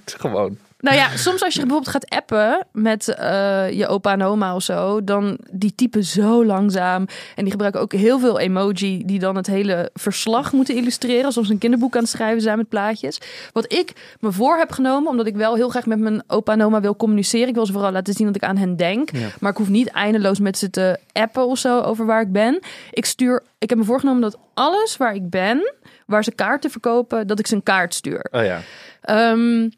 gewoon. Nou ja, soms als je bijvoorbeeld gaat appen met eh, je opa en oma of zo, dan die typen zo langzaam. En die gebruiken ook heel veel emoji die dan het hele verslag moeten illustreren. Alsof ze een kinderboek aan het schrijven zijn met plaatjes. Wat ik me voor heb genomen, omdat ik wel heel graag met mijn opa en oma wil communiceren. Ik wil ze vooral laten zien dat ik aan hen denk. Ja. Maar ik hoef niet eindeloos met ze te appen of zo over waar ik ben. Ik stuur, ik heb me voorgenomen dat alles waar ik ben, waar ze kaarten verkopen, dat ik ze een kaart stuur. Oh ja. Ehm,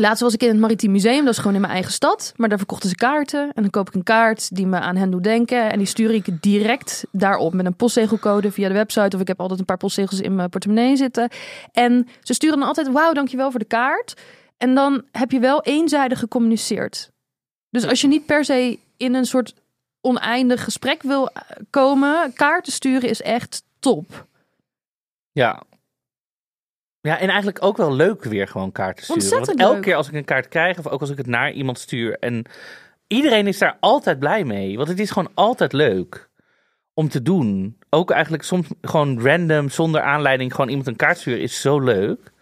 laatst was ik in het Maritiem Museum, dat is gewoon in mijn eigen stad. Maar daar verkochten ze kaarten. En dan koop ik een kaart die me aan hen doet denken. En die stuur ik direct daarop met een postzegelcode via de website. Of ik heb altijd een paar postzegels in mijn portemonnee zitten. En ze sturen dan altijd, wauw, dankjewel voor de kaart. En dan heb je wel eenzijdig gecommuniceerd. Dus als je niet per se in een soort oneindig gesprek wil eh, komen, kaarten sturen is echt top. Ja. Ja, en eigenlijk ook wel leuk weer gewoon kaarten sturen. Ontzettend Want elke leuk. keer als ik een kaart krijg, of ook als ik het naar iemand stuur. En iedereen is daar altijd blij mee. Want het is gewoon altijd leuk om te doen. Ook eigenlijk soms gewoon random, zonder aanleiding, gewoon iemand een kaart sturen is zo leuk.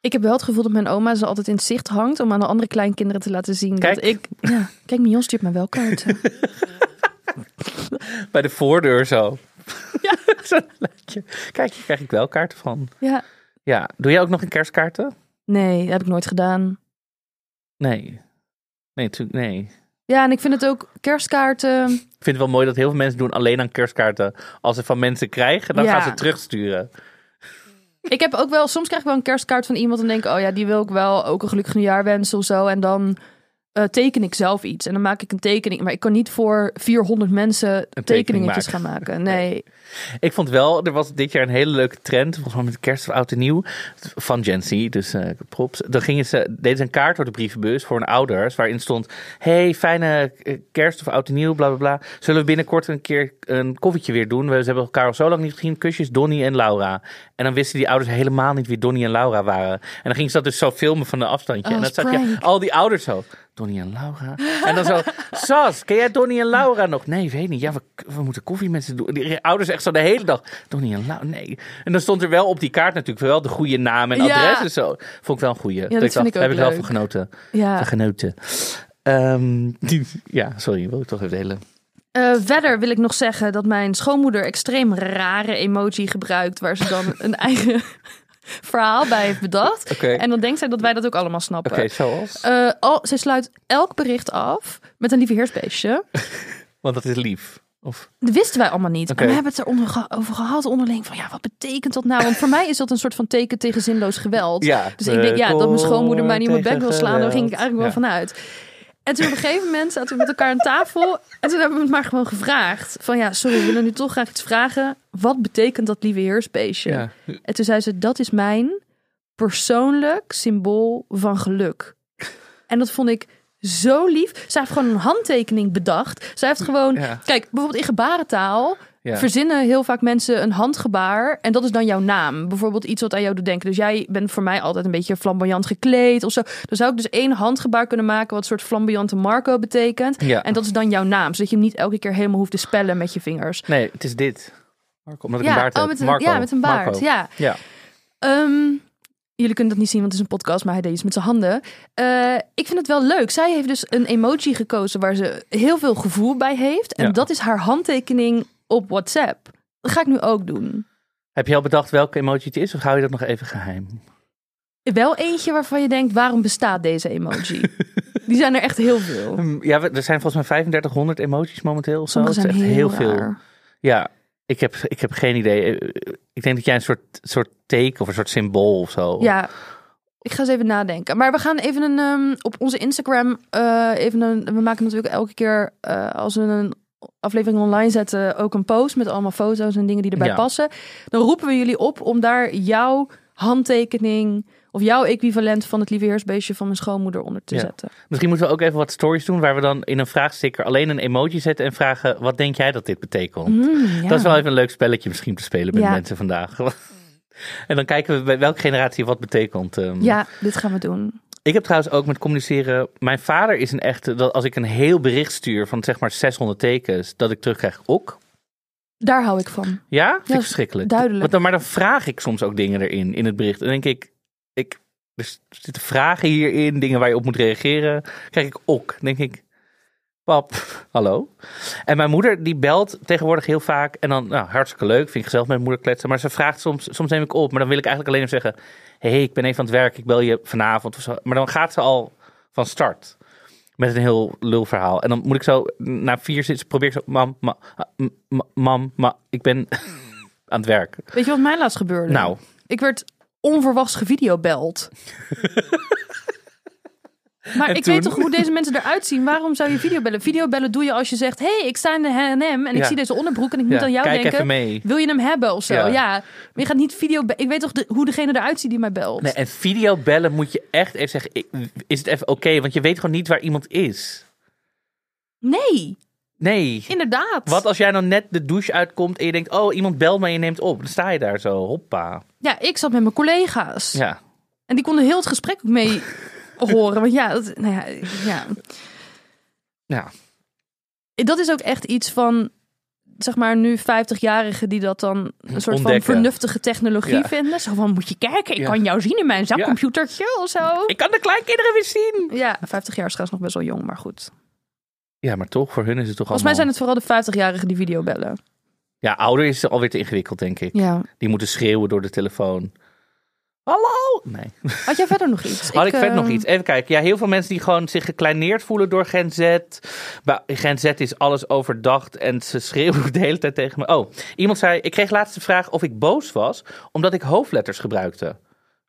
Ik heb wel het gevoel dat mijn oma ze altijd in het zicht hangt om aan de andere kleinkinderen te laten zien Kijk. dat ik. Ja, kijk, Mion stuurt me wel kaarten. Bij de voordeur zo. Ja. Zo'n. Kijk, hier krijg ik wel kaarten van. ja, Ja, doe jij ook nog een kerstkaarten? nee, dat heb ik nooit gedaan. Nee. Nee, natuurlijk nee. Ja, en ik vind het ook kerstkaarten. Ik vind het wel mooi dat heel veel mensen doen alleen aan kerstkaarten. Als ze van mensen krijgen, dan Ja. gaan ze terugsturen. Ik heb ook wel, soms krijg ik wel een kerstkaart van iemand en denk, oh ja, die wil ik wel ook een gelukkig nieuwjaar wensen of zo. En dan eh, teken ik zelf iets en dan maak ik een tekening. Maar ik kan niet voor 400 mensen tekening tekeningetjes maken. gaan maken. Nee. Ik vond wel, er was dit jaar een hele leuke trend, volgens mij met kerst of oud en nieuw, van Gen Z, dus eh props. Dan gingen ze, deden ze een kaart door de brievenbus voor hun ouders, waarin stond, hey, fijne eh, kerst of oud en nieuw, bla bla bla. Zullen we binnenkort een keer een koffietje weer doen? We ze hebben elkaar al zo lang niet gezien, kusjes, Donnie en Laura. En dan wisten die ouders helemaal niet wie Donnie en Laura waren. En dan gingen ze dat dus zo filmen van een afstandje. Oh, en dan zag je al die ouders zo. Donnie en Laura. En dan zo, Sas, ken jij Donnie en Laura nog? Nee, weet niet. Ja, we, we moeten koffie met ze doen. Die ouders echt zo de hele dag. Donnie en Laura, nee. En dan stond er wel op die kaart natuurlijk wel de goede naam en Ja. adres en zo. Vond ik wel een goede. dat ik vind dacht, ik daar ook heb ik wel van genoten. Ja. Van genoten. Ehm, die- ja, sorry, wil ik toch even delen. Eh, verder wil ik nog zeggen dat mijn schoonmoeder extreem rare emoji gebruikt, waar ze dan een eigen verhaal bij heeft bedacht. En dan denkt zij dat wij dat ook allemaal snappen. Oké, zoals? Eh, al, zij sluit elk bericht af met een lieveheersbeestje. Want dat is lief. Of, Dat wisten wij allemaal niet. En we hebben het erover ge- over gehad onderling. Van ja, wat betekent dat nou? Want voor mij is dat een soort van teken tegen zinloos geweld. ja, Dus ik denk ja, dat mijn schoonmoeder mij niet mijn bek wil slaan. Daar ging ik eigenlijk wel vanuit. En toen op een gegeven moment zaten we met elkaar aan tafel. En toen hebben we het maar gewoon gevraagd. Van ja, sorry, we willen nu toch graag iets vragen. Wat betekent dat lieve heersbeestje? Ja. En toen zei ze, dat is mijn persoonlijk symbool van geluk. En dat vond ik zo lief. Zij heeft gewoon een handtekening bedacht. Zij heeft gewoon... Ja. Kijk, bijvoorbeeld in gebarentaal... Ja. verzinnen heel vaak mensen een handgebaar. En dat is dan jouw naam. Bijvoorbeeld iets wat aan jou doet denken. Dus jij bent voor mij altijd een beetje flamboyant gekleed of zo. Dan zou ik dus één handgebaar kunnen maken... wat soort flamboyante Marco betekent. Ja. En dat is dan jouw naam. Zodat je hem niet elke keer helemaal hoeft te spellen met je vingers. Nee, het is dit. Marco, omdat ik een Ja, baard oh, met een, Marco. ja, met een baard. Marco. Ja. Ja. Ehm, jullie kunnen dat niet zien, want het is een podcast, maar hij deed iets met zijn handen. Eh, ik vind het wel leuk. Zij heeft dus een emoji gekozen waar ze heel veel gevoel bij heeft. En Ja. dat is haar handtekening op WhatsApp. Dat ga ik nu ook doen. Heb je al bedacht welke emoji het is? Of hou je dat nog even geheim? Wel eentje waarvan je denkt, waarom bestaat deze emoji? Die zijn er echt heel veel. Hm, Ja, er zijn volgens mij 3500 emojis momenteel. of Zo. Zijn is echt heel, heel veel. Ja, ik heb, ik heb geen idee. Eh, Ik denk dat jij een soort, soort teken of een soort symbool of zo. Ja, ik ga eens even nadenken. Maar we gaan even een, ehm, op onze Instagram, eh, even een, we maken natuurlijk elke keer, eh, als we een aflevering online zetten ook een post met allemaal foto's en dingen die erbij Ja. passen. Dan roepen we jullie op om daar jouw handtekening of jouw equivalent van het lieve heersbeestje van mijn schoonmoeder onder te Ja. zetten. Misschien moeten we ook even wat stories doen waar we dan in een vraagsticker alleen een emoji zetten en vragen: wat denk jij dat dit betekent? Mm, ja. Dat is wel even een leuk spelletje misschien te spelen met Ja. mensen vandaag. en dan kijken we bij welke generatie wat betekent. ehm. Ja, dit gaan we doen. Ik heb trouwens ook met communiceren. Mijn vader is een echte. Dat als ik een heel bericht stuur van zeg maar 600 tekens, dat ik terugkrijg ook. Daar hou ik van. Ja, vind ik verschrikkelijk. duidelijk. Want dan, maar dan vraag ik soms ook dingen erin in het bericht. En dan denk ik, ik er zitten vragen hierin, dingen waar je op moet reageren. Krijg ik ook. Denk ik, pap, hallo. En mijn moeder die belt tegenwoordig heel vaak. En dan, nou, hartstikke leuk, vind ik gezellig met mijn moeder kletsen. Maar ze vraagt soms, soms neem ik op. Maar dan wil ik eigenlijk alleen maar zeggen, hé, hey, ik ben even aan het werk. Ik bel je vanavond of zo. Maar dan gaat ze al van start. Met een heel lulverhaal. En dan moet ik zo, na vier zitten, probeer ik zo, mam, m- mam, ma, ik ben aan het werk. Weet je wat mij laatst gebeurde? Nou, Ik werd onverwachts gevideobeld. Maar En ik toen? weet toch hoe deze mensen eruit zien. Waarom zou je videobellen? Videobellen doe je als je zegt... hey, ik sta in de H&M en ik Ja. zie deze onderbroek... en ik moet ja, aan jou kijk denken. even mee. Wil je hem hebben of zo? Ja. Ja. Maar je gaat niet video... Ik weet toch de- hoe degene eruit ziet die mij belt? Nee, en videobellen moet je echt even zeggen, is het even oké? want je weet gewoon niet waar iemand is. Nee, Nee. inderdaad. Wat als jij dan net de douche uitkomt en je denkt, oh, iemand belt me en je neemt op. Dan sta je daar zo, hoppa. Ja, ik zat met mijn collega's. Ja. En die konden heel het gesprek ook mee horen. Want ja, dat, nou ja, ja, Ja. dat is ook echt iets van, zeg maar, nu 50-jarigen die dat dan een soort Ontdekken. van vernuftige technologie Ja. vinden. Zo van, moet je kijken, ik Ja. kan jou zien in mijn zakcomputertje of zo. Ik kan de kleinkinderen weer zien. Ja, 50 jaar is trouwens nog best wel jong, maar goed. Ja, maar toch, voor hun is het toch Volgens mij zijn het vooral de 50-jarigen die video bellen. Ja, ouder is alweer te ingewikkeld, denk ik. Ja. Die moeten schreeuwen door de telefoon. Hallo! Nee. Had jij verder nog iets? Had ik, verder nog iets? Even kijken. Ja, heel veel mensen die gewoon zich gekleineerd voelen door Gen Z. Bij Gen Z is alles overdacht en ze schreeuwen de hele tijd tegen me. Oh, iemand zei, ik kreeg laatst de vraag of ik boos was omdat ik hoofdletters gebruikte.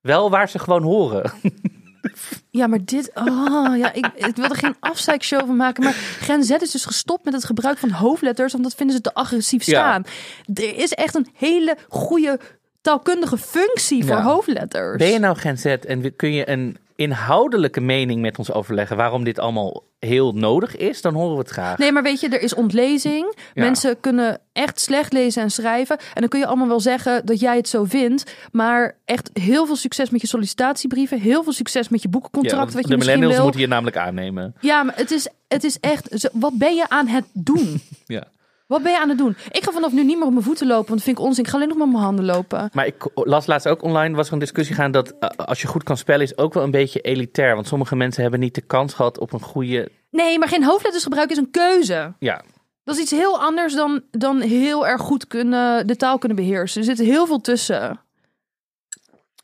Wel waar ze gewoon horen. Ja, maar dit... Oh, ja, ik, ik wil er geen afzeikshow van maken. Maar Gen Z is dus gestopt met het gebruik van hoofdletters... want dat vinden ze te agressief Ja. staan. Er is echt een hele goede taalkundige functie voor Ja. hoofdletters. Ben je nou Gen Z en kun je een inhoudelijke mening met ons overleggen waarom dit allemaal heel nodig is? Dan horen we het graag. Nee, maar weet je, er is ontlezing. Ja. Mensen kunnen echt slecht lezen en schrijven. En dan kun je allemaal wel zeggen dat jij het zo vindt. Maar echt heel veel succes met je sollicitatiebrieven. Heel veel succes met je Ja, boekencontract. want wat je de millennials wil. moeten je namelijk aannemen. Ja, maar het is, het is echt... Wat ben je aan het doen? Ja. Wat ben je aan het doen? Ik ga vanaf nu niet meer op mijn voeten lopen, want dat vind ik onzin. Ik ga alleen nog met mijn handen lopen. Maar ik las laatst ook online, was er een discussie gaan dat eh, als je goed kan spellen is ook wel een beetje elitair. Want sommige mensen hebben niet de kans gehad op een goede... Nee, maar geen hoofdletters gebruiken is een keuze. Ja, Dat is iets heel anders dan, dan heel erg goed kunnen, de taal kunnen beheersen. Er zit heel veel tussen.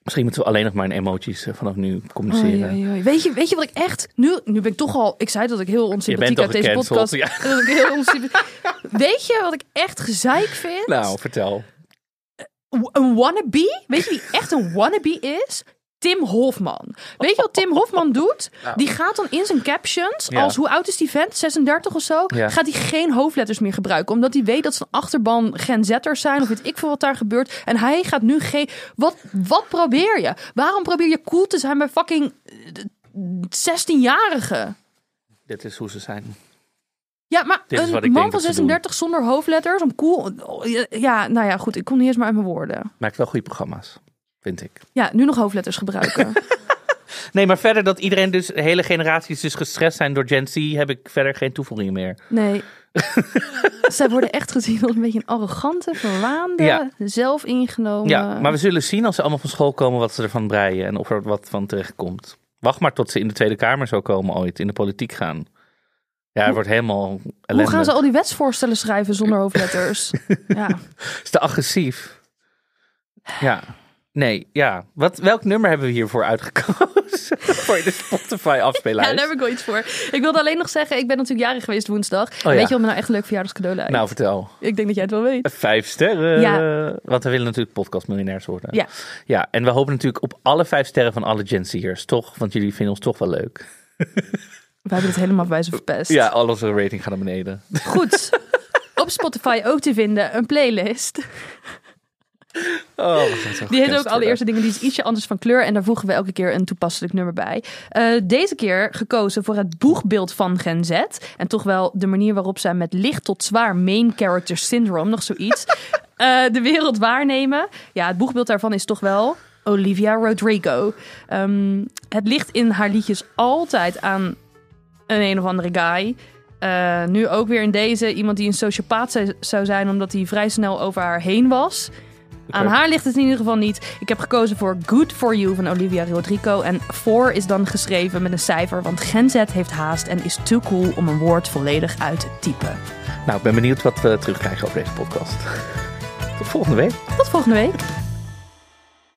Misschien moeten we alleen nog maar in emoties eh, vanaf nu communiceren. Oei, oei, oei. Weet, je, weet je wat ik echt... Nu, nu ben ik toch al... Ik zei dat ik heel onsympathiek uit deze podcast... ja. Dat ik heel onsympathiek... Weet je wat ik echt gezeik vind? Nou, vertel. Een wannabe? Weet je wie echt een wannabe is? Tim Hofman. Weet je wat Tim Hofman doet? Die gaat dan in zijn captions, Ja. als hoe oud is die vent? 36 of zo? Ja. Gaat hij geen hoofdletters meer gebruiken. Omdat hij weet dat zijn achterban Gen Z'ers zijn. Of weet ik veel wat daar gebeurt. En hij gaat nu geen... Wat, wat probeer je? Waarom probeer je cool te zijn bij fucking eh, 16-jarigen? Dit is hoe ze zijn. Ja, maar een man van dat ze doen. 36 zonder hoofdletters, om cool... Ja, nou ja, goed. Ik kom niet eens maar uit mijn woorden. Maakt wel goede programma's, vind ik. Ja, nu nog hoofdletters gebruiken. Nee, maar verder dat iedereen dus, hele generaties dus gestrest zijn door Gen Z, heb ik verder geen toevoegingen meer. Nee. Zij worden echt gezien als een beetje een arrogante, verwaande, Ja. zelf ingenomen. Ja, maar we zullen zien als ze allemaal van school komen wat ze ervan breien en of er wat van terecht komt. Wacht maar tot ze in de Tweede Kamer zo komen ooit, in de politiek gaan. Ja, het wordt helemaal Hoe gaan ze al die wetsvoorstellen schrijven zonder hoofdletters? ja. Is te agressief. Ja. Nee, ja. Wat, welk nummer hebben we hiervoor uitgekozen? voor de Spotify ja, afspeellijst? daar heb ik wel iets voor. Ik wilde alleen nog zeggen, ik ben natuurlijk jarig geweest woensdag. ja. Weet je wat me nou echt een leuk verjaardagscadeau lijkt? Nou, vertel. Ik denk dat jij het wel weet. Vijf sterren. Ja. Want we willen natuurlijk podcastmiljonairs worden. Ja. Ja, en we hopen natuurlijk op alle vijf sterren van alle Gen Z'ers, toch? Want jullie vinden ons toch wel leuk. We hebben het helemaal bij ze verpest. Ja, al onze rating gaat naar beneden. Goed. op Spotify ook te vinden een playlist. Oh, Die heet ook allereerste dingen, die is ietsje anders van kleur. En daar voegen we elke keer een toepasselijk nummer bij. Eh, deze keer gekozen voor het boegbeeld van Gen Z. En toch wel de manier waarop zij met licht tot zwaar main character syndrome, nog zoiets, eh, de wereld waarnemen. Ja, het boegbeeld daarvan is toch wel Olivia Rodrigo. Ehm, het ligt in haar liedjes altijd aan een een of andere guy. Eh, nu ook weer in deze. Iemand die een sociopaat zou zijn omdat hij vrij snel over haar heen was. Aan haar ligt het in ieder geval niet. Ik heb gekozen voor Good For You van Olivia Rodrigo. En for is dan geschreven met een cijfer. Want Gen Z heeft haast en is too cool om een woord volledig uit te typen. Nou, ik ben benieuwd wat we terugkrijgen op deze podcast. Tot volgende week. Tot volgende week.